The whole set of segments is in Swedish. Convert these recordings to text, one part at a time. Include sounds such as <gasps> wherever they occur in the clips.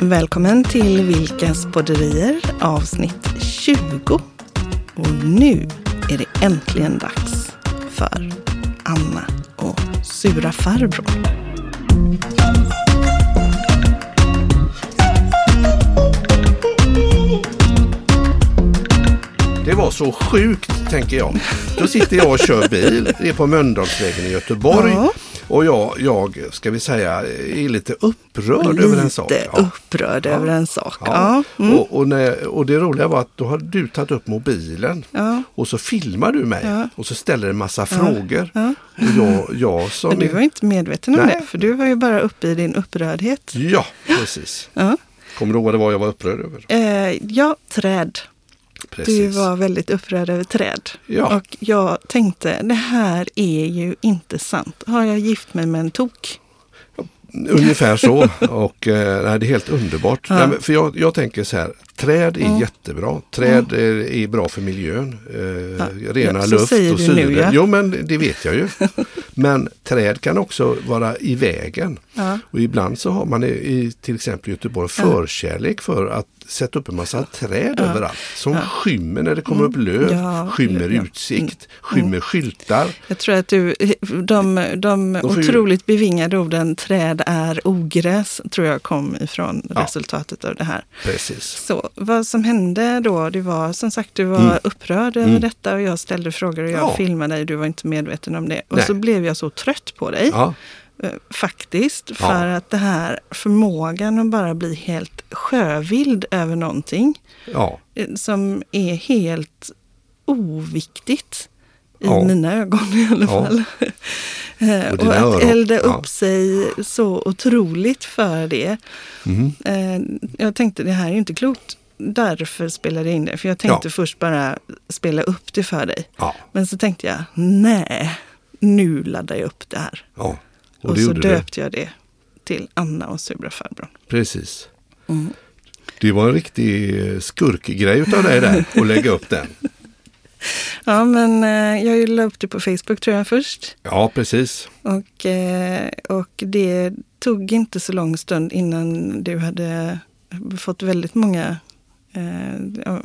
Välkommen till Vilkas podderier avsnitt 20. Och nu är det äntligen dags för Anna och sura farbror. Det var så sjukt, tänker jag. Då sitter jag och kör bil, det är på Mölndalsvägen i Göteborg. Ja. Och jag, jag, ska vi säga, är lite upprörd över en sak. Lite Ja. upprörd över en sak. Ja. Ja. Mm. Och, och, när, och det roliga var att då har du tagit upp mobilen Ja. och så filmar du mig Ja. och så ställer en massa frågor. Ja. Och jag, jag som... Men du var inte medveten om Nej. det, för du var ju bara uppe i din upprördhet. Ja, precis. Ja, Kommer du ihåg vad det var jag var upprörd över? eh, ja träd. Precis. Du var väldigt upprörd över träd. Ja. Och jag tänkte, det här är ju inte sant. Har jag gift mig med en tok? Ungefär så. <laughs> Och eh, nej, det är helt underbart. Ja. Nej, för jag, jag tänker så här. Träd är Mm. jättebra. Träd är, är bra för miljön. Eh, Ja, Rena ja, luft och syre. nu. Jo men det vet jag ju. <laughs> men träd kan också vara i vägen. Ja. Och ibland så har man i, i till exempel Göteborg förkärlek för att sätta upp en massa träd överallt. Som skymmer när det kommer upp löv, Mm. Ja, skymmer ja. utsikt, skymmer skyltar. Jag tror att du, de, de otroligt bevingade orden träd är ogräs tror jag kom ifrån Ja. resultatet av det här. Precis. Så vad som hände då, det var som sagt du var upprörd över Mm. detta och jag ställde frågor och jag Ja. filmade dig, du var inte medveten om det. Och Nej. så blev jag så trött på dig. Ja, Eh, Faktiskt, för att det här förmågan att bara bli helt sjövild över någonting ja, eh, som är helt oviktigt i Ja. mina ögon i alla Ja. fall. Eh, Och och dina att öron. elda upp Ja. sig så otroligt för det. Eh, Jag tänkte det här är ju inte klokt. Därför spelade jag in det. För jag tänkte Ja. först bara spela upp det för dig. ja, Men så tänkte jag, nej, nu laddar jag upp det här. ja. Och, Och, så döpte jag det till Anna och sura farbrorn. Precis. Mm. Det var en riktig eh, skurkgrej utav dig där, att lägga upp den. <laughs> Ja, men eh, jag la upp det på Facebook tror jag först. Ja, precis. Och, eh, och det tog inte så lång stund innan du hade fått väldigt många eh,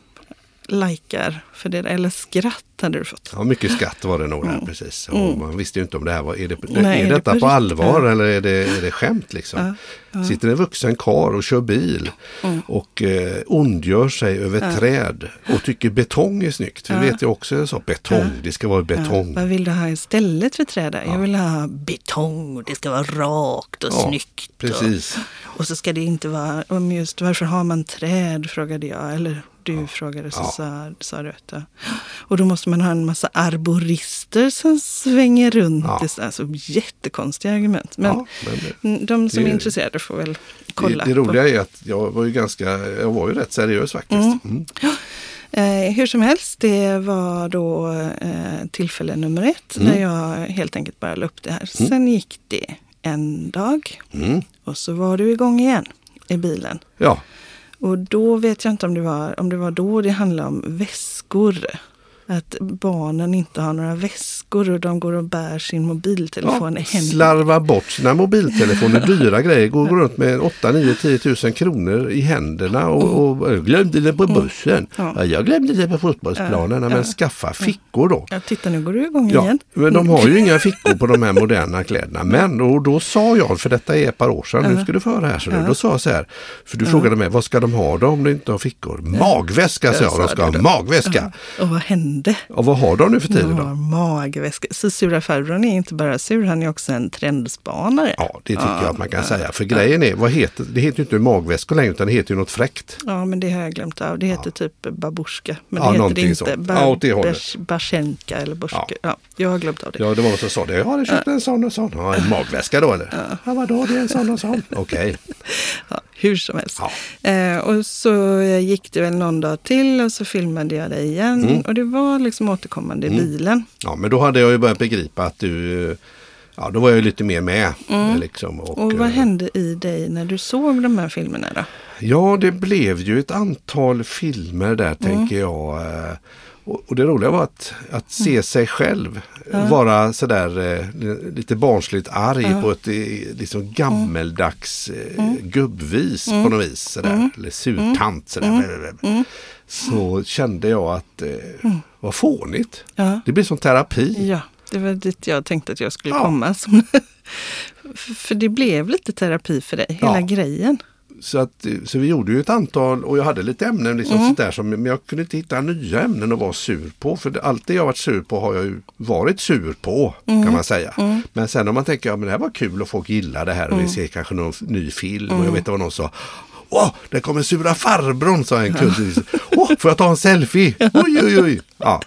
likar för det. Eller skratt hade du fått. Ja, mycket skatt var det nog där, precis. Och Mm. Man visste ju inte om det här var, är, det, Nej, är är det detta på på, allvar Ja. eller är det, är det skämt liksom? Ja, Sitter en vuxen kar och kör bil Mm. och eh, ondgör sig över träd och tycker betong är snyggt. Vi Ja. vet ju också så, betong, Ja. det ska vara Ja, betong. vad vill du ha istället för träd? Jag vill ha betong och det ska vara rakt och Ja, snyggt. Och, Precis. och så ska det inte vara, om just varför har man träd frågade jag. Eller du frågade så Ja. sa, sa du ja. Och då måste man ha en massa arborister som svänger runt. Ja. Det är alltså jättekonstiga argument. Men ja, men det, mm, de som det- är intresserade får väl kolla. det, det på. roliga är att jag var ju ganska, jag var ju rätt seriös faktiskt. Mm. Eh, hur som helst, det var då eh, tillfälle nummer ett Mm. när jag helt enkelt bara la upp det här. Sen gick det en dag Mm. och så var du igång igen i bilen. Ja, Och då vet jag inte om det var, om det var då det handlade om väskor. Att barnen inte har några väskor och de går och bär sin mobiltelefon ja i händerna. slarva bort sina mobiltelefoner, dyra grejer, går <laughs> runt med 8, 9, 10 tusen kronor i händerna och, och jag glömde det på bussen. Mm. Ja. Ja, jag glömde det på fotbollsplanen. Men skaffa fickor då. Ja, titta nu går du igång Ja, igen. men de har ju inga fickor på de här moderna kläderna. Men och då sa jag, för detta är ett par år sedan, nu ska du få höra här. Så nu, Då sa jag så här, för du frågade mig, vad ska de ha då om de inte har fickor? Magväska sa jag, de ska ha magväska. Och vad hände? Och vad har de nu för tiden Ja, då? magväska. Så sura farbrorn är inte bara sur, han är också en trendspanare. Ja, det tycker jag att man kan säga. För grejen är, vad heter, det heter ju inte magväskor längre utan det heter ju något fräckt. Ja, men det har jag glömt av. Det heter typ babushka. Men Ja, det heter det inte. Ja, det bers- Barsenka eller borska. Ja. Ja. jag har glömt av det. Ja, det var någon som sa det. Jag har köpt en sån och sån. Ja, en magväska då eller? Ja, vadå, det är en sån och sån. Okej. <laughs> Ja, hur som helst. Ja. Eh, och så gick det väl någon dag till och så filmade jag dig igen. Mm. Och det var liksom återkommande i bilen. Ja, men då hade jag ju börjat begripa att du, ja, då var jag ju lite mer med. Liksom, Och vad eh, hände i dig när du såg de här filmerna då? Ja, det blev ju ett antal filmer där tänker jag. Och och det roliga var att, att se sig själv vara sådär eh, lite barnsligt arg på ett eh, liksom gammeldags eh, gubbvis på något vis. Sådär. Eller surtant. Sådär. Så kände jag att eh, vad fånigt. Det blir som terapi. Ja, det var dit jag tänkte att jag skulle Ja. komma. <laughs> För det blev lite terapi för dig, hela Ja. grejen. Så, att, så vi gjorde ju ett antal och jag hade lite ämnen liksom Mm. sådär som, men jag kunde inte hitta nya ämnen att vara sur på. För allt det jag varit sur på har jag ju varit sur på Mm. kan man säga. Men sen om man tänker, ja men det här var kul och folk gillar det här och Mm. vi ser kanske någon ny film och jag vet vad någon sa. Åh, det kommer sura farbrorn sa en kund. Åh, får jag ta en selfie? Oj, oj, oj. Ja.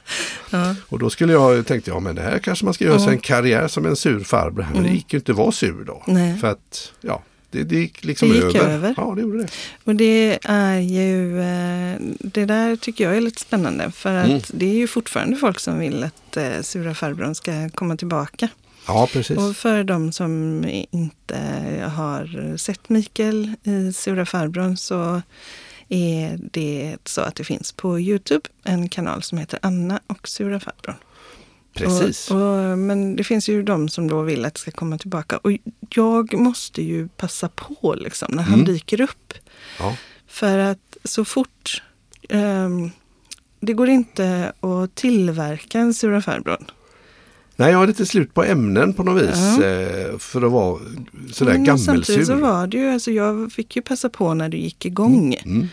Och då skulle jag, tänkte jag, men det här kanske man ska göra sig en karriär som en sur farbror. Men det gick ju inte att vara sur då. Nej. För att, ja, det, det gick liksom Det gick över. över. Ja, det gjorde det. Och det är ju, eh, det där tycker jag är lite spännande. För att Mm. det är ju fortfarande folk som vill att eh, sura farbrorn ska komma tillbaka. Ja, precis. Och för de som inte har sett Mikael i Sura farbrorn så är det så att det finns på Youtube en kanal som heter Anna och Sura farbrorn. Precis. Och, och, men det finns ju de som då vill att det ska komma tillbaka. Och jag måste ju passa på liksom när han Mm. dyker upp. ja. För att så fort... ehm, det går inte att tillverka en Sura farbrorn. Nej, jag har lite slut på ämnen på något vis. Ja. eh, För att vara sådär Men Samtidigt så gammelsur. var det ju, alltså jag fick ju passa på när du gick igång. Mm.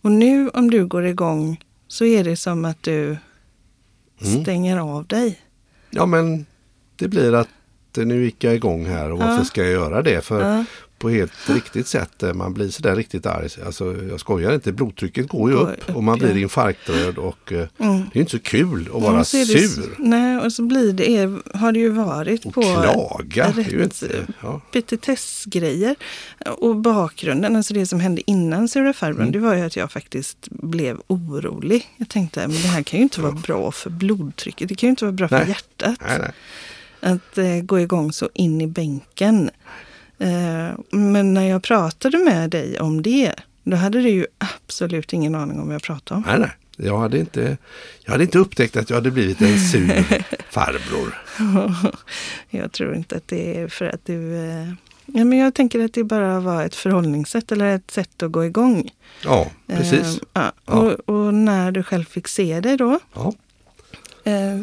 Och nu om du går igång så är det som att du Mm. stänger av dig. Ja, men det blir att nu gick jag igång här och varför Ja. ska jag göra det? För Ja. På helt riktigt sätt, man blir sådär riktigt arg. Alltså, jag skojar inte, blodtrycket går ju Går upp upp, och man blir ja. infarktröd och eh, Mm. det är inte så kul att vara sur. Nej, och så blir det, är, har det ju varit Och på klaga. Ju rätt inte, ja. petitessgrejer. Och bakgrunden, alltså det som hände innan Sura farbrorn, Mm. det var ju att jag faktiskt blev orolig. Jag tänkte, men det här kan ju inte vara bra för blodtrycket. Det kan ju inte vara bra för Nej. hjärtat. Nej, nej. Att eh, gå igång så in i bänken. Eh, men när jag pratade med dig om det, då hade du ju absolut ingen aning om vad jag pratade om. nej, nej. Jag hade, inte, jag hade inte upptäckt att jag hade blivit en sur <laughs> farbror. <laughs> jag tror inte att det är för att du... Eh, ja, men jag tänker att det bara var ett förhållningssätt eller ett sätt att gå igång. Ja, precis. Eh, ja. Och, och när du själv fick se det då Ja.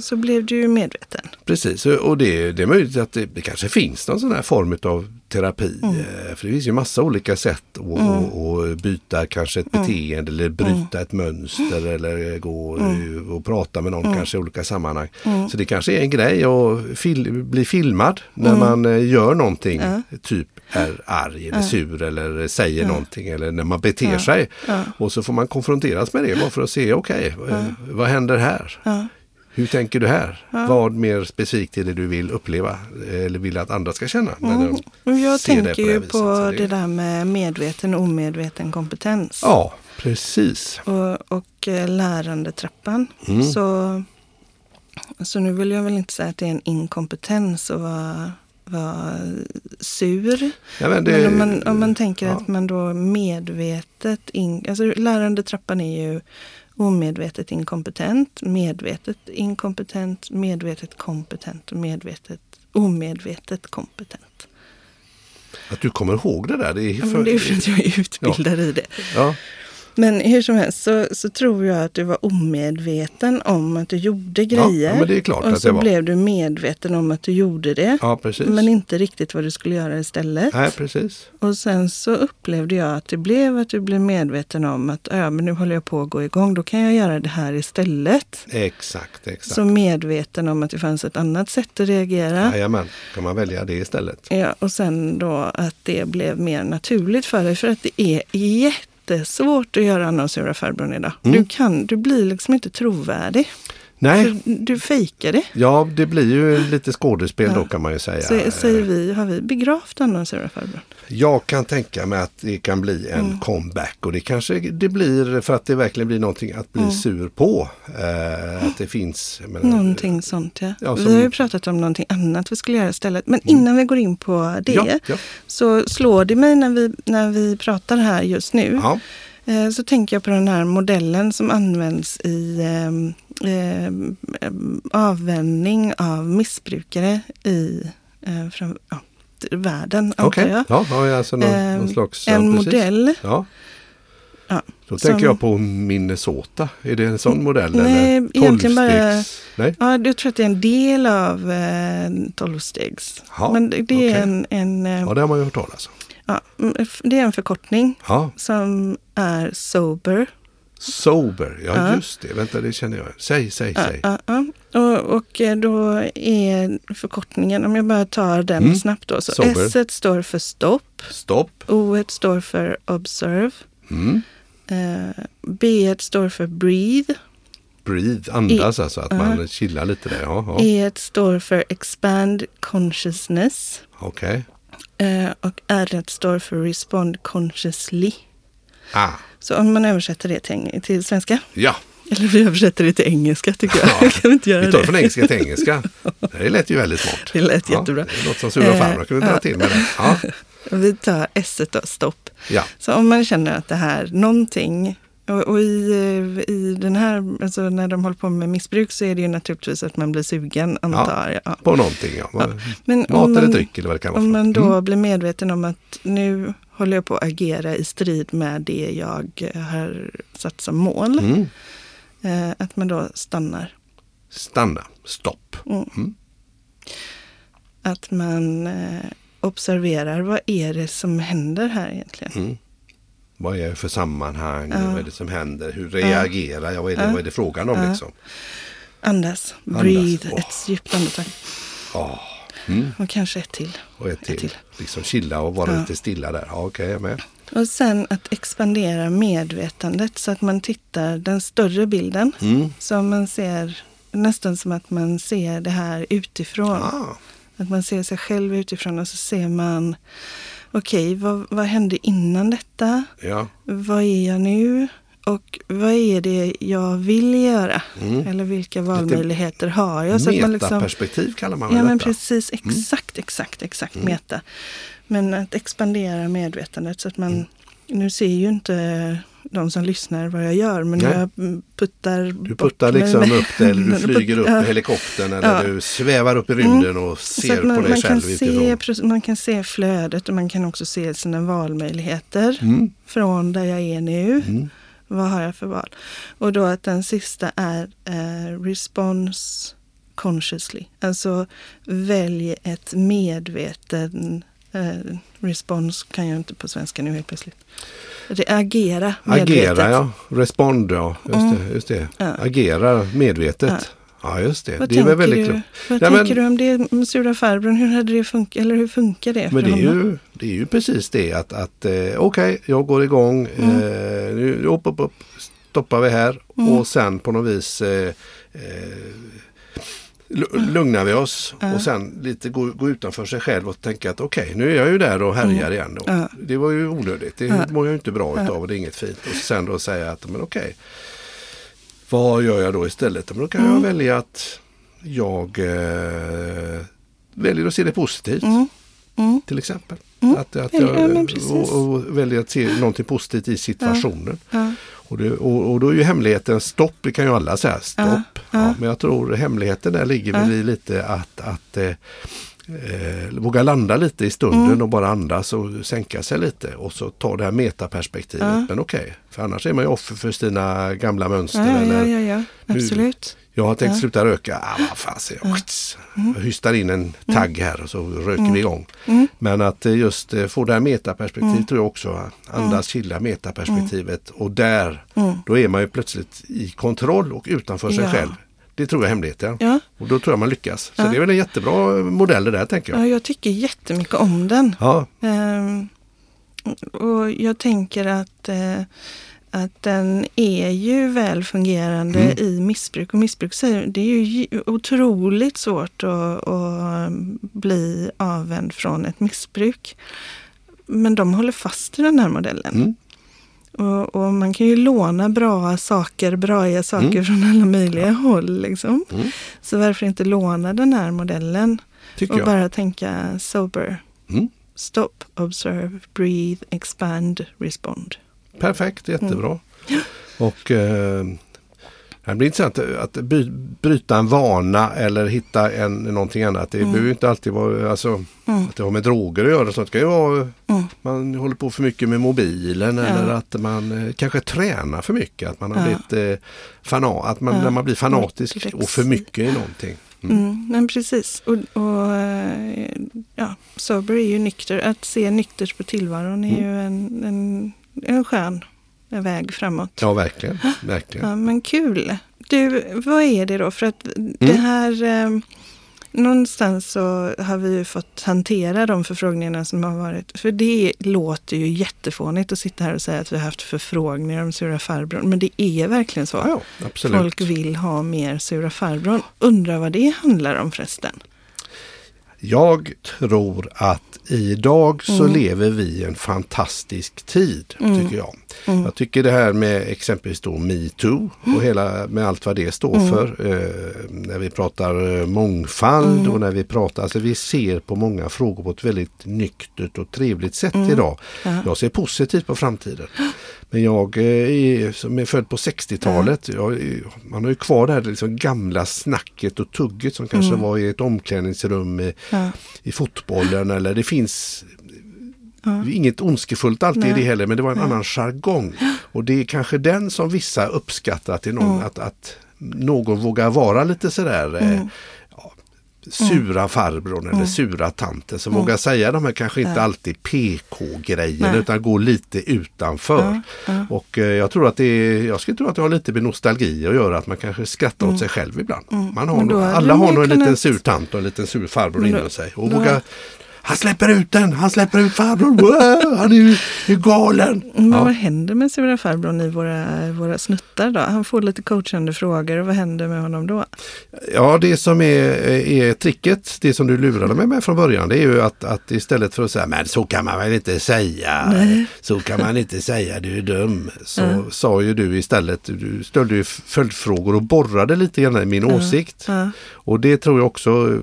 så blev du medveten. Precis, och det, det är möjligt att det, det kanske finns någon sån här form av terapi. Mm. eh, För det finns ju massa olika sätt att, att byta kanske Mm. ett beteende eller bryta ett mönster eller gå Mm. och prata med någon kanske i olika sammanhang. Så det kanske är en grej att fil, bli filmad när man eh, gör någonting, Mm. Typ är arg eller sur eller säger någonting eller när man beter sig. Och så får man konfronteras med det bara för att se, okej, eh, vad händer här? Ja. Hur tänker du här? Vad mer specifikt är det du vill uppleva eller vill att andra ska känna? Och jag tänker på ju på det där med medveten och omedveten kompetens. Ja, precis. och, och eh, lärandetrappan. Mm. Så, så nu vill jag väl inte säga att det är en inkompetens att vara, vara sur. Ja, men det, Men om man, om man tänker ja. att man då medvetet, in, alltså lärandetrappan är ju omedvetet inkompetent, medvetet inkompetent, medvetet kompetent och medvetet omedvetet kompetent. Att du kommer ihåg det där. Det är, Ja, men det är för att jag är utbildad i det. ja, Men hur som helst så, så tror jag att du var omedveten om att du gjorde grejer. ja, men det är klart och att så det var. blev du medveten om att du gjorde det. ja, precis. Men inte riktigt vad du skulle göra istället. Nej, precis. Och sen så upplevde jag att det blev att du blev medveten om att ja, men nu håller jag på att gå igång. Då kan jag göra det här istället. Exakt, exakt. Så medveten om att det fanns ett annat sätt att reagera. Jajamän, kan man välja det istället. Ja, och sen då att det blev mer naturligt för dig. För att det är jättesvårt att göra Anna och sura farbrorn idag. Mm. Du, kan, du blir liksom inte trovärdig. Nej, För du fejkar det. ja det blir ju lite skådespel då Ja. kan man ju säga. Så, säger vi, har vi begravt den då, sura farbrorn? Jag kan tänka mig att det kan bli en Mm. comeback och det kanske det blir för att det verkligen blir någonting att bli Mm. sur på. Eh, att det finns. menar, Någonting sånt ja. Ja, Vi som- har ju pratat om någonting annat vi skulle göra istället. Men innan vi går in på det Ja, ja. så slår det mig när vi, när vi pratar här just nu. Eh, så tänker jag på den här modellen som används i ehm, ehm, ehm, avvänjning av missbrukare i eh, fram, ja, världen, antar jag. Ja, ja, alltså någon, Eh, någon slags... en ja, modell. Ja, Ja, då som- tänker jag på Minnesota. Är det en sån modell? Nej, eller? egentligen bara- Nej? Ja, jag tror att det är en del av eh, tolvstegs. Ja, Men det okej. är en, en, eh, Ja, det har man ju hört talas om. ja, mm, det är en förkortning som är sober. Sober. Ja, Ja. just det. Vänta, det känner jag. Säg, säg, Ja, säg. ja. Och, och eh, då är förkortningen, om jag bara tar den Mm. snabbt då. Så Sober. S står för stopp, Stopp. O står för observe, Mm. eh, B står för breathe, Breathe, andas alltså. Att man chillar lite där. Ja, ja. E står för expand consciousness Okej. eh, och R står för respond consciously. Ah, Så om man översätter det till, till svenska, ja. eller vi översätter det till engelska tycker jag. Ja. <laughs> kan vi inte göra Vi tar det? från engelska till engelska. <laughs> Det lät ju väldigt smart. Det lät jättebra. Det något som sura Eh, farbror kunde dra ja. till med det. Ja, <laughs> Vi tar S då, stopp. ja. Så om man känner att det här, någonting, och, och i, i den här, alltså när de håller på med missbruk så är det ju naturligtvis att man blir sugen, antar jag. Ja. på någonting. Ja. Ja. Men Mat om eller man, dryck eller vad det kan vara. om man då Mm. blir medveten om att nu håller jag på att agera i strid med det jag eh, har satt som mål, Mm. eh, att man då stannar. Stanna, stopp. Mm. Mm. Att man eh, observerar vad är det som händer här egentligen. Mm. Vad är det för sammanhang? Ja. Vad är det som händer? Hur reagerar jag? Vad är det, Ja. vad är det frågan om? Liksom? Andas, Andas. breathe, Åh. ett djupt andetag. Ja. Mm. Och kanske ett till. Och ett till. till. Liksom chilla och vara Ja. lite stilla där. Ja, Okej, jag är med. Och sen att expandera medvetandet så att man tittar den större bilden. Mm. Så man ser nästan som att man ser det här utifrån. Ah. Att man ser sig själv utifrån och så ser man okej, vad, vad hände innan detta? Ja. Vad är jag nu? Och vad är det jag vill göra? Mm. Eller vilka valmöjligheter har jag? Så att man liksom, Metaperspektiv kallar man väl Ja men detta? precis, exakt, exakt, exakt Mm. meta. Men att expandera medvetandet så att man, nu ser ju inte de som lyssnar vad jag gör men Nej. jag puttar Du puttar liksom med upp det eller du <laughs> flyger upp Ja. i helikoptern eller Ja. du svävar upp i rymden och Så ser man, på dig man, kan själv se, utifrån. precis, man kan se flödet och man kan också se sina valmöjligheter Mm. från där jag är nu. Vad har jag för val? Och då att den sista är eh, response consciously. Alltså välj ett medveten eh, respons kan jag inte på svenska nu helt plötsligt. Agera medvetet. Agera ja, respond ja. Just, Mm. det, just det. Ja. Agera medvetet. Ja. Ja, just det. Vad det tänker, väldigt du, klokt. vad Nej, men- tänker du om det med sura farbrorn? Hur hade det funkat? Eller hur funkar det? Men det är, honom? ju, det är ju precis det att, att eh, okej, jag går igång. Mm. Eh, nu upp, upp, upp, stoppar vi här Mm. och sen på något vis eh, eh, lu- lugnar vi oss Ja. och sen lite gå, gå utanför sig själv och tänka att okej, nu är jag ju där och härjar igen. Då. Mm. Det var ju onödigt, det mår jag inte bra utav och det är inget fint. Och sen då säga att men okej, vad gör jag då istället? Men då kan Mm. jag välja att jag eh, väljer att se det positivt Mm. Mm. till exempel. Mm. Att, att Ja, jag, och, och väljer att se någonting positivt i situationen. Ja. Och, det, och, och då är ju hemligheten stopp, det kan ju alla säga, stopp. Ja, Ja, men jag tror hemligheten där ligger väl i lite att, att eh, eh, våga landa lite i stunden Mm. och bara andas och sänka sig lite och så ta det här metaperspektivet. Ja. Men okej, för annars är man ju offer för sina gamla mönster. Ja, ja, eller, ja, ja, ja. absolut. Jag har tänkt Ja. sluta röka. Ah, vad fasen, jag, jag hystar in en tagg här och så röker Mm. vi igång. Mm. Men att eh, just eh, få det här metaperspektivet Mm. tror jag också. Andas, chilla metaperspektivet. Och där, Mm. då är man ju plötsligt i kontroll och utanför sig Ja. själv. Det tror jag är hemligheten. Ja. Och då tror jag man lyckas. Så Ja. det är väl en jättebra modell det där tänker jag. ja, jag tycker jättemycket om den. Ja, Ehm, och jag tänker att eh, att den är ju väl fungerande Mm. i missbruk. Och missbruk det är ju otroligt svårt att, att bli avvänd från ett missbruk. Men de håller fast i den här modellen. Mm. Och, och man kan ju låna bra saker, braiga saker Mm. från alla möjliga håll. Liksom. Mm. Så varför inte låna den här modellen Tycker och jag. bara tänka sober. Mm. Stop, observe, breathe, expand, respond. Perfekt, jättebra. Mm. Och eh, det blir intressant att by, bryta en vana eller hitta en, någonting annat. Det behöver ju inte alltid vara alltså, Mm. att det har med droger att göra. Så det kan ju vara Mm. man håller på för mycket med mobilen Ja. eller att man eh, kanske tränar för mycket. Att man har Ja. blivit eh, fana, att man, Ja. när man blir fanatisk och för mycket i någonting. Mm. Mm, men precis. Och, och eh, ja, sober är ju nykter. Att se nyktert på tillvaron är Mm. ju en, en, en skön väg framåt. Ja, verkligen. verkligen. Ja, men kul. Du, vad är det då? För att Mm. det här... Eh, någonstans så har vi ju fått hantera de förfrågningarna som har varit. För det låter ju jättefånigt att sitta här och säga att vi har haft förfrågningar om sura farbrorn. Men det är verkligen så. Ja. Folk vill ha mer sura farbrorn. Undrar vad det handlar om förresten. Jag tror att idag så Mm. lever vi i en fantastisk tid, Mm. tycker jag. Mm. Jag tycker det här med exempelvis då metoo och hela med allt vad det står Mm. för. Eh, när vi pratar eh, mångfald Mm. och när vi pratar, alltså vi ser på många frågor på ett väldigt nyktert och trevligt sätt Mm. idag. Ja. Jag ser positivt på framtiden. <gasps> Men jag eh, är, som är född på 60-talet, jag, är- man har ju kvar det här liksom gamla snacket och tugget som kanske Mm. var i ett omklädningsrum i, Ja. i fotbollen eller det finns Ja. Inget ondskefullt alltid i Nej. det heller men det var en Nej. annan jargong. Och det är kanske den som vissa uppskattar att, någon, Mm. att, att någon vågar vara lite sådär eh, Mm. Sura farbrorn eller Mm. sura tanten som Mm. vågar säga de här kanske inte alltid PK-grejerna utan gå lite utanför. Och eh, jag tror att det är, jag skulle tro att det har lite med nostalgi att göra att man kanske skrattar Mm. åt sig själv ibland. Mm. Man har, nog- alla har nog en liten kunnat- sur tant och en liten sur farbror inom sig. Och vågar han släpper ut den, han släpper ut farbrorn, wow, han är ju är galen. Men Ja. vad händer med sura farbrorn i våra, våra snuttar då? Han får lite coachande frågor och vad händer med honom då? Ja, det som är, är tricket, det som du lurade mig med från början, det är ju att, att istället för att säga men så kan man väl inte säga, Nej. så kan man inte säga, du är dum. Så Ja. sa ju du istället, du ställde ju följdfrågor och borrade lite grann i min Ja. åsikt. Ja. Och det tror jag också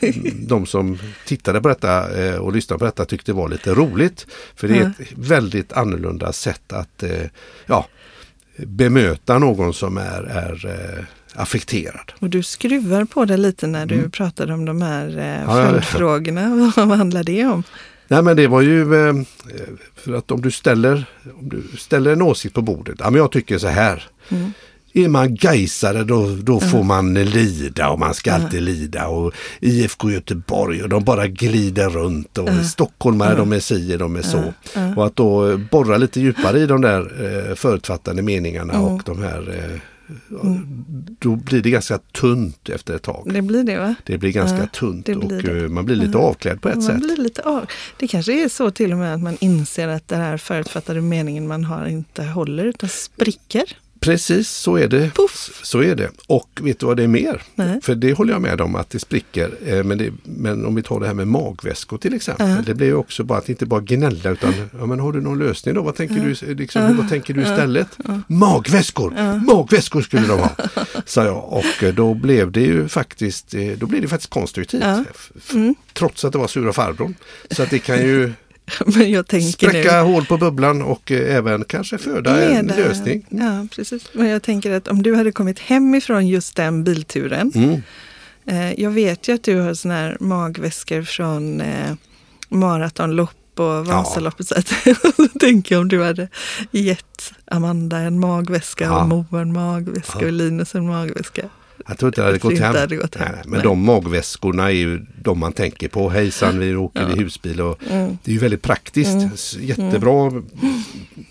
eh, de som tittade på detta eh, och lyssnade på detta tyckte var lite roligt. För det är Ja. ett väldigt annorlunda sätt att eh, ja, bemöta någon som är, är eh, affekterad. Och du skruvar på det lite när du Mm. pratade om de här eh, Ja, ja. följdfrågorna. <laughs> vad handlar det om? Nej men det var ju eh, för att om du ställer, om du ställer en åsikt på bordet. Ja men jag tycker så här. Mm. Är man gaisare då, då får man lida och man ska alltid lida. Och IFK Göteborg och de bara glider runt. Och Ja. stockholmare de är si de är så. Och att då eh, borra lite djupare i de där eh, förutfattade meningarna Mm. och de här eh, Då blir det ganska tunt efter ett tag. Det blir det va? Det blir ganska Ja, tunt blir och det. eh, man blir lite avklädd på ett man sätt. blir lite av. Det kanske är så till och med att man inser att den här förutfattade meningen man har inte håller utan spricker. Precis, så är det. Puff. Så är det. Och vet du vad det är mer? Nej. För det håller jag med om att det spricker. Eh, Men, det, men om vi tar det här med magväskor till exempel. Ja. Det blir ju också bara att inte bara gnälla utan ja, men har du någon lösning då? Vad tänker, du, liksom, Ja. vad tänker du istället? Magväskor! Magväskor skulle de ha! <laughs> Sa jag och eh, då blev det ju faktiskt, eh, då blev det faktiskt konstruktivt. Mm. Trots att det var sura farbrorn. Så att det kan ju <laughs> Men jag tänker spräcka nu. hål på bubblan och eh, även kanske föda en Leda- lösning. Ja, precis. Men jag tänker att om du hade kommit hem ifrån just den bilturen. Mm. Eh, jag vet ju att du har såna här magväskor från eh, maratonlopp och Vasaloppet. Att, <laughs> så tänker jag om du hade gett Amanda en magväska Ja. och Moa en magväska Ja. och Linus en magväska. Jag tror inte det hade gått hem. hade gått hem. Nej, men Nej. de magväskorna är ju de man tänker på. Hejsan, vi åker Ja. i husbil. Och Mm. det är ju väldigt praktiskt. Mm. Jättebra,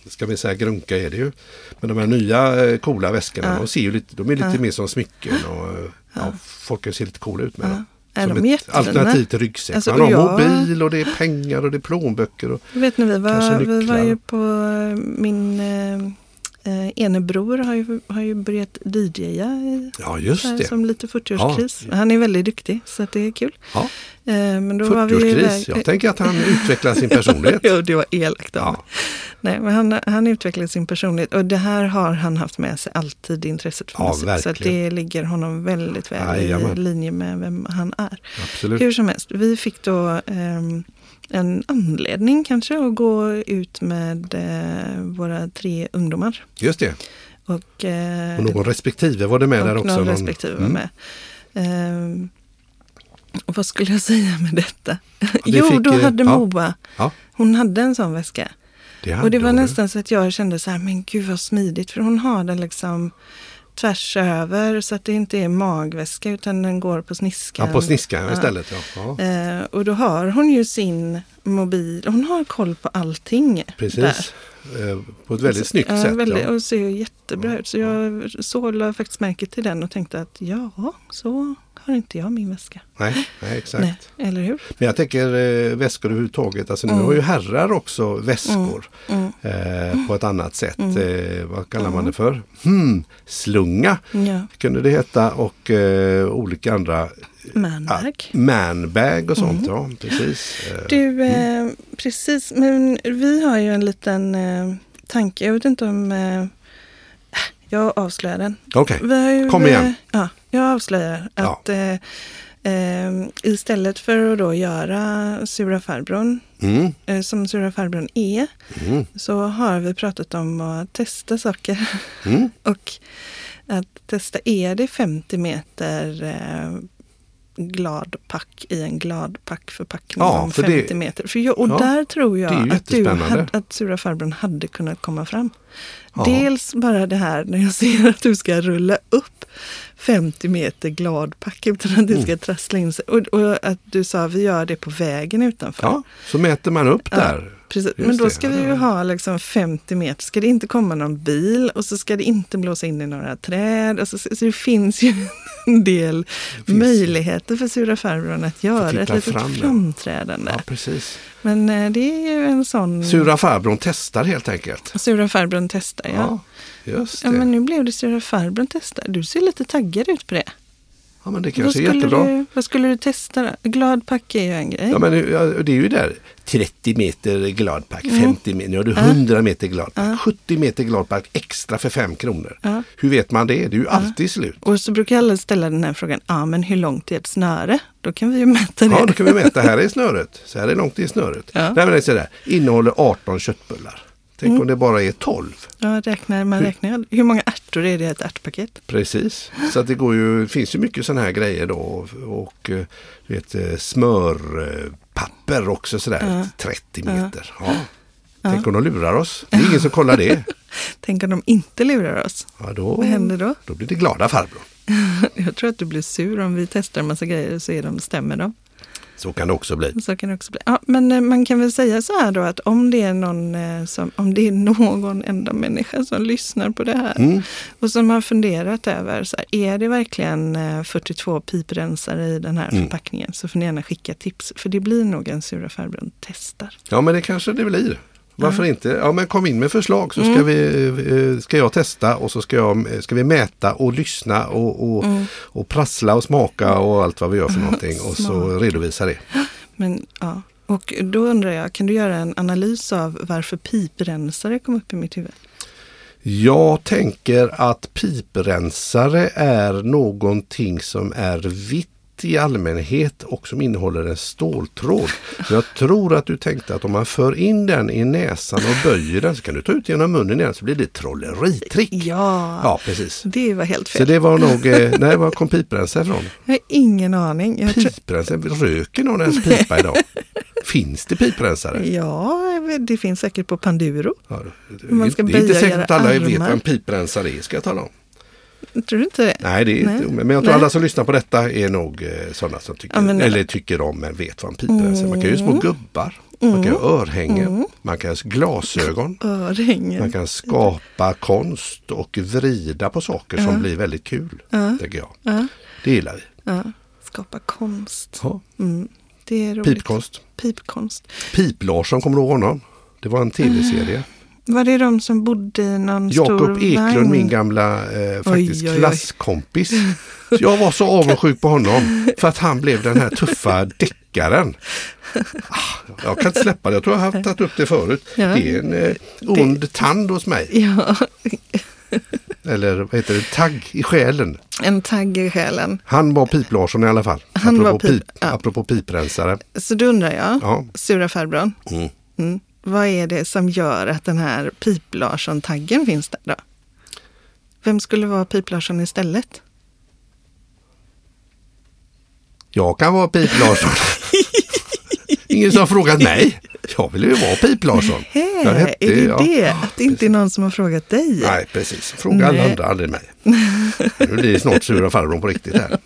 ska vi säga, grunka är det ju. Men de här nya eh, coola väskorna, Ja. de, ser ju lite, de är lite Ja. mer som smycken. Och, eh, ja. folk kan se lite coola ut med dem. Som de ett alternativ till ryggsäck. Alltså, Man har jag- mobil och det är pengar och det är plånböcker. Och, vet när vi var, vi var ju på eh, min eh, eh, ene bror har ju, har ju börjat DJa Ja, just det. som lite 40-årskris. Han är väldigt duktig så att det är kul. Ja. Eh, men då var vi iväg- 40-årskris. Jag tänker att han utvecklar sin <laughs> personlighet. jo, det var elakt av Ja. Nej, men han, han utvecklar sin personlighet och det här har han haft med sig alltid, intresset för Ja, musik. Så att verkligen. det ligger honom väldigt väl Jajamän. i linje med vem han är. Absolut. Hur som helst, vi fick då ehm, en anledning kanske att gå ut med eh, våra tre ungdomar. Just det. Och, eh, Och någon respektive var det med där också. någon respektive var Mm. med. Ehm, och vad skulle jag säga med detta? vi jo, fick, då eh, hade ja. Moa, Ja, hon hade en sån väska. det Och det var hon. nästan så att jag kände så här, men gud vad smidigt. För hon har den liksom tvärs över så att det inte är magväska utan den går på sniskan. Ja, på sniskan istället. Ja. Ja. Eh, och då har hon ju sin mobil, hon har koll på allting. Precis. Eh, På ett väldigt snyggt Ja, sätt. väldigt, Ja. Och ser jättebra ut. Så jag så la faktiskt märke till den och tänkte att ja, så har inte jag min väska. Nej, nej, <laughs> exakt. Nej, eller hur? Men jag tänker eh, väskor överhuvudtaget. Alltså nu Mm. har ju herrar också väskor Mm. eh, på ett annat sätt. Eh, vad kallar man det för? Hmm, slunga Ja, kunde det heta och eh, olika andra manbag. Ja, manbag och sånt. Ja, precis. Eh, Du, eh, precis. Men vi har ju en liten eh, tanke. Jag vet inte om... Eh, jag avslöjar den. Okej, ju, Kom igen. eh, Ja, jag avslöjar Ja. att eh, eh, istället för att då göra Sura farbrorn, mm, eh, som Sura farbrorn är, mm, så har vi pratat om att testa saker. mm. <laughs> Och att testa, är det 50 meter eh, gladpack i en gladpackförpackning Ja, om för 50 det- meter? För jag, och Ja, där tror jag att, du hade, att Sura farbrorn hade kunnat komma fram. Ja. Dels bara det här när jag ser att du ska rulla upp 50 meter gladpack utan att det Mm. ska trassla in sig. Och, och att du sa vi gör det på vägen utanför. Ja, så mäter man upp där. Precis. Just Men då det, ska ja, vi ju ja. ha liksom 50 meter, ska det inte komma någon bil och så ska det inte blåsa in i några träd. Alltså, så, så det finns ju <laughs> en del möjligheter för Sura farbrorn att göra ett litet fram, ja. framträdande. Ja, precis. Men eh, det är ju en sån... Sura farbrorn testar helt enkelt. Sura farbrorn testar, ja. Ja, ja. just det. men nu blev det Sura farbrorn testar. Du ser lite taggad ut på det. Ja, men det Vad kanske är skulle, jättebra. du, vad skulle du testa då? Gladpack är ju en grej. Ja, men ja, det är ju där. 30 meter gladpack, Mm. 50 meter, nu har du 100 meter gladpack, 70 meter gladpack extra för 5 kronor. Ja. Hur vet man det? Det är ju alltid slut. Och så brukar alla ställa den här frågan, ja men hur långt är ett snöre? Då kan vi ju mäta det. Ja, då kan vi mäta. Här är snöret. Så här är långt i snöret. Ja. Nej, men det är sådär. Innehåller 18 köttbullar. Tänk Mm. om det bara är 12. Ja, räknar, man räknar ju- Hur många ärtor är det i ett ärtpaket? Precis. Så att det går ju, finns ju mycket sådana här grejer då. Och, eh, du vet, eh, smörpapper också sådär. Ja. 30 meter. Ja. Tänk om de lurar oss. Det är ingen som kollar det. <laughs> Tänk om de inte lurar oss. Ja, då, Vad händer då? Då blir det glada farbror. <laughs> Jag tror att du blir sur om vi testar en massa grejer så är de, stämmer de. Så kan det också bli. Så kan det också bli. Ja, men eh, man kan väl säga så här då att om det är någon, eh, som, om det är någon enda människa som lyssnar på det här Mm. och som har funderat över, så här, är det verkligen eh, 42 piprensare i den här Mm. förpackningen så får ni gärna skicka tips. För det blir nog en Sura farbrorn testar. Ja, men det kanske det blir. Varför inte? Ja, men kom in med förslag så ska, Mm. vi, eh, ska jag testa och så ska, jag, ska vi mäta och lyssna och, och, Mm. och prassla och smaka och allt vad vi gör för <laughs> någonting och så redovisa det. Men ja, och då undrar jag, kan du göra en analys av varför piprensare kom upp i mitt huvud? Jag tänker att piprensare är någonting som är vitt i allmänhet och som innehåller en ståltråd. Jag tror att du tänkte att om man för in den i näsan och böjer den så kan du ta ut genom munnen igen så blir det trolleritrick. Ja, Ja, precis. det var helt Så fel. det var nog, eh, nej var kom piprensare ifrån? Jag har ingen aning. Jag tror, Piprensare, röker någon ens pipa idag? Finns det piprensare? ja, det finns säkert på Panduro. Ja, Man ska det är inte säkert att alla vet armar. vad en piprensare är, ska jag tala om. Tror du inte det? Nej, det är Nej. inte. Men jag tror Nej. alla som lyssnar på detta är nog eh, sådana som tycker, Ja, eller tycker om men vet vad en piprensare är. Man kan ju små gubbar, man kan ju örhängen, man kan ha glasögon. Örhängen. Man kan skapa konst och vrida på saker som blir väldigt kul. Tänker jag. Ja, Det gillar vi. ja. Skapa konst. Ja. Mm, det är roligt. Pipkonst. Pipkonst. Pip-Larsson, kommer du ihåg honom? Det var en tv-serie. Var det de som bodde i någon stor Jakob Eklund, vagn? min gamla eh, faktiskt Oj, oj, oj. klasskompis. <laughs> Så jag var så avundsjuk på honom för att han blev den här tuffa deckaren. Ah, Jag kan inte släppa det, jag tror jag har tagit upp det förut. Ja. Det är en eh, ond tand hos mig. Ja, Eller vad heter det, tagg i själen. en tagg i själen. Han var Pip-Larsson i alla fall. Han apropå, var pip- pip, ja. apropå piprensare. Så då undrar jag, Ja. sura farbrorn, Mm. mm, vad är det som gör att den här Pip-Larsson-taggen finns där då? Vem skulle vara Pip-Larsson istället? Jag kan vara Pip-Larsson. <laughs> Ingen som har frågat mig. Jag ville ju vara Pip-Larsson. Är det ja. det? Att det inte är någon som har frågat dig? Nej, precis. Fråga alla Nej. andra, aldrig mig. Nu blir snart sura farbrorn på riktigt här.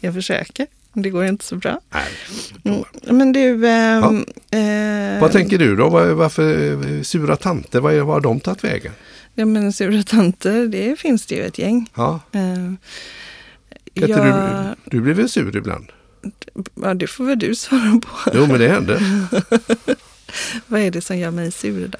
Jag försöker, det går inte så bra. Nej. Mm. Men du, ehm, eh, Vad tänker du då? Var- Varför eh, sura tanter? Var har de tagit vägen? ja, men sura tanter, det finns det ju ett gäng. Ja, Eh, jag, du, du blir väl sur ibland? Ja, det får väl du svara på. Jo, men det händer. <laughs> Vad är det som gör mig sur då?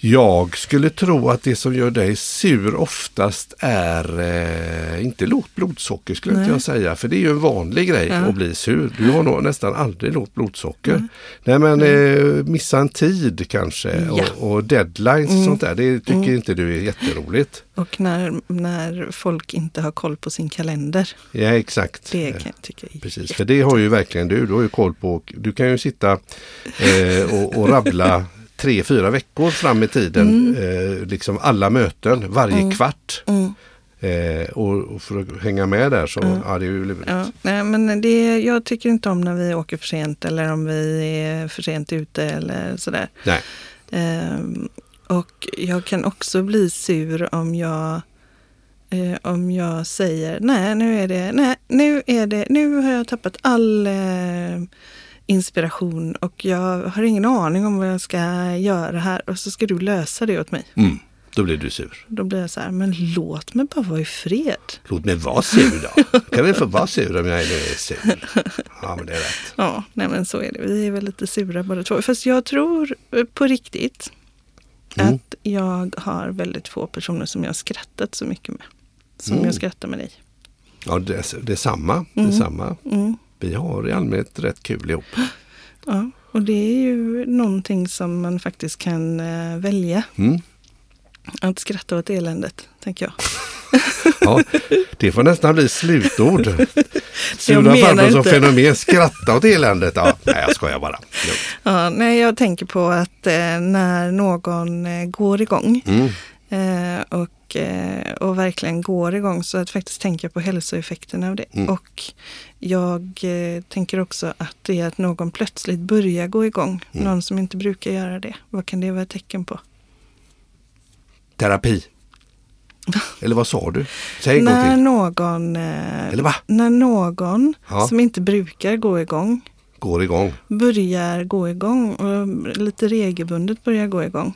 Jag skulle tro att det som gör dig sur oftast är eh, inte lågt blodsocker skulle inte jag säga. För det är ju en vanlig grej Ja. att bli sur. Du har nog nästan aldrig lågt blodsocker. Nej men eh, missa en tid kanske Ja. och, och deadlines och sånt där. Det tycker inte du är jätteroligt. Och när, när folk inte har koll på sin kalender. Ja exakt. Det kan jag tycka är Precis, för det har ju verkligen du. Du har ju koll på. Du kan ju sitta eh, och, och rabbla <laughs> tre, fyra veckor fram i tiden. Eh, liksom alla möten varje kvart. Mm. Eh, och, och för att hänga med där så ja, det är ju lurigt. Ja, nej, men det, jag tycker inte om när vi åker för sent eller om vi är för sent ute eller sådär. Nej. Ehm, och jag kan också bli sur om jag eh, om jag säger nej, nu är det, nej, nu är det, nu har jag tappat all eh, inspiration och jag har ingen aning om vad jag ska göra här och så ska du lösa det åt mig. Mm, då blir du sur. Då blir jag så här, men låt mig bara vara i fred. Låt mig vara sur då. kan vi få vara sur om jag är sur? Ja men det är rätt. Ja, nej men så är det. Vi är väl lite sura båda två. Fast jag tror eh, på riktigt Mm. att jag har väldigt få personer som jag har skrattat så mycket med. Som Mm. jag skrattar med dig. Ja det är, det är samma. Det är samma. Mm. Vi har i allmänhet rätt kul ihop. <gasps> Ja, och det är ju någonting som man faktiskt kan eh, välja. Mm. Att skratta åt eländet, tänker jag. <laughs> Ja, det får nästan bli slutord. <laughs> Sura farbror som fenomen, skratta åt eländet. Ja, nej, jag skojar bara. Ja, nej, jag tänker på att eh, när någon eh, går igång Mm. Eh, och, eh, och verkligen går igång. Så att faktiskt tänka på hälsoeffekterna av det. Mm. Och jag eh, tänker också att det är att någon plötsligt börjar gå igång. Mm. Någon som inte brukar göra det. Vad kan det vara ett tecken på? Terapi. <laughs> Eller vad sa du? Säg När till. någon, eh, Eller va? när någon Ja. som inte brukar gå igång Går igång. börjar gå igång och lite regelbundet börjar gå igång.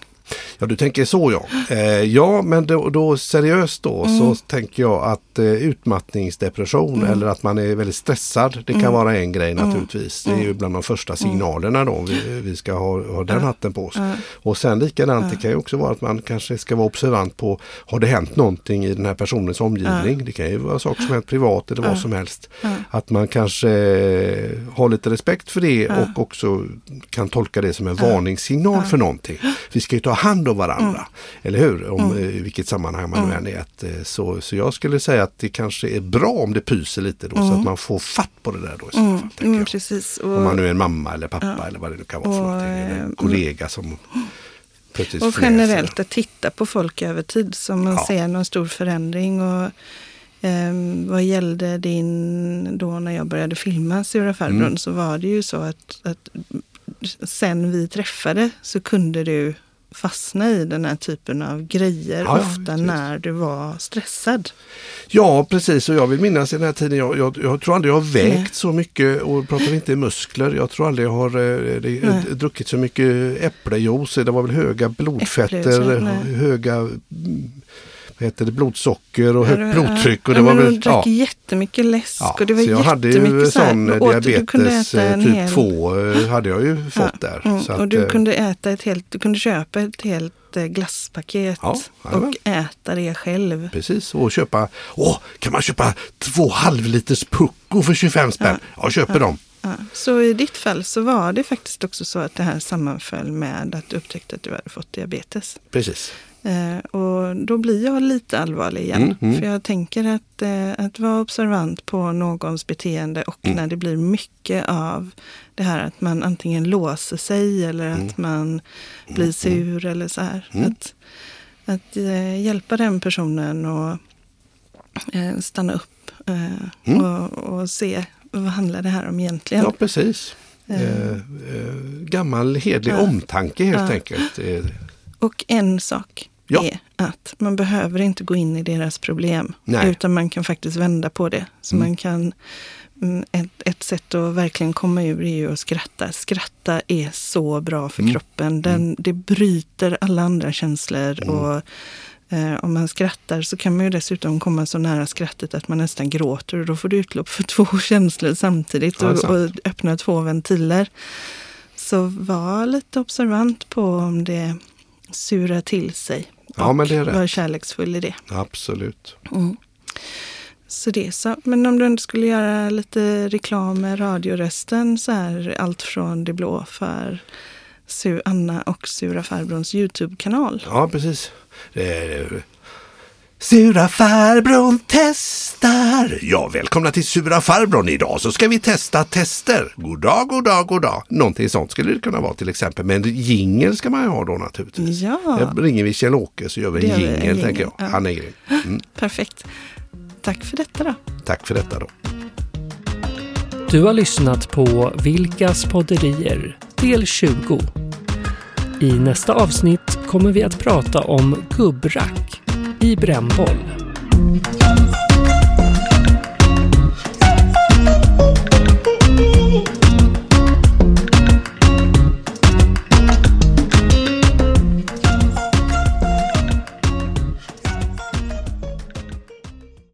Ja, du tänker så ja. Eh, ja, men då, då seriöst då Mm. så tänker jag att eh, utmattningsdepression eller att man är väldigt stressad. Det kan Mm. vara en grej naturligtvis. Det är ju bland de första signalerna då vi, vi ska ha, ha den hatten på oss. Och sen likadant, det kan ju också vara att man kanske ska vara observant på har det hänt någonting i den här personens omgivning. Det kan ju vara saker som hänt privat eller vad som helst. Att man kanske eh, har lite respekt för det och också kan tolka det som en varningssignal för någonting. Vi ska ju ta hand om varandra, eller hur? Om, eh, I vilket sammanhang man nu än är. Eh, så, så jag skulle säga att det kanske är bra om det pyser lite då så att man får fatt på det där då i så fall. Mm, jag. precis. Om Och, man nu är en mamma eller pappa eller vad det nu kan vara för Och, någonting. Eller en eh, kollega som plötsligt och generellt att titta på folk över tid. Så man Ja. ser någon stor förändring. Och, ehm, vad gällde din, då när jag började filma Sura farbrorn Mm. så var det ju så att, att sen vi träffade så kunde du fastna i den här typen av grejer. Ja, ofta visst. när du var stressad. Ja, precis. Och jag vill minnas i den här tiden, jag, jag, jag tror aldrig jag har vägt Nej. så mycket och pratar inte muskler. Jag tror aldrig jag har eh, Nej. druckit så mycket äpplejuice. Det var väl höga blodfetter, höga mm, heter det, blodsocker och högt Ja, blodtryck. Och ja, det var men väl, du drack ja. jättemycket läsk Ja, och det var så jag hade ju sån diabetes eh, typ hel- 2 eh, hade jag ju fått där. Mm, Så och att, du eh, kunde äta ett helt, du kunde köpa ett helt glasspaket Ja, och äta det själv. Precis, och köpa, åh, kan man köpa två halvliters pucko för 25 spänn? Ja, jag köper dem. Ja, så i ditt fall så var det faktiskt också så att det här sammanföll med att du upptäckte att du hade fått diabetes. Precis. Eh, och då blir jag lite allvarlig igen. Mm, mm. För jag tänker att, eh, att vara observant på någons beteende och Mm. när det blir mycket av det här att man antingen låser sig eller Mm. att man blir sur eller så här. Mm. Att, att eh, hjälpa den personen och eh, stanna upp eh, Mm. och, och se vad handlar det här om egentligen. Ja, precis. Eh. Gammal hedlig omtanke helt enkelt. Och en sak Ja. är att man behöver inte gå in i deras problem. Nej. Utan man kan faktiskt vända på det. Så Mm. man kan, mm, ett, ett sätt att verkligen komma ur är ju att skratta. Skratta är så bra för Mm. kroppen. Den, Det bryter alla andra känslor. Mm. Och eh, Om man skrattar så kan man ju dessutom komma så nära skrattet att man nästan gråter. Och då får du utlopp för <laughs> två känslor samtidigt och, och öppna två ventiler. Så var lite observant på om det surar till sig. Ja, men det är rätt. var kärleksfull i det. absolut. Mm. Så det är så. Men om du ändå skulle göra lite reklam med radiorösten så är allt från Det blå för Anna och Sura farbrorns Youtube-kanal. Ja, precis. Det är, Sura farbrorn testar. Ja, välkomna till Sura farbrorn. Idag så ska vi testa tester. God dag, god dag, god dag. Någonting sånt skulle det kunna vara till exempel. Men jingel ska man ju ha då naturligtvis. Ja, Jag ringer vi Kjell-Åke så gör vi en jingel, tänker jag. ja. Han är grym. Mm, <laughs> perfekt. Tack för detta då. tack för detta då. Du har lyssnat på Vilkas podderier del 20. I nästa avsnitt kommer vi att prata om gubbrack i brännboll.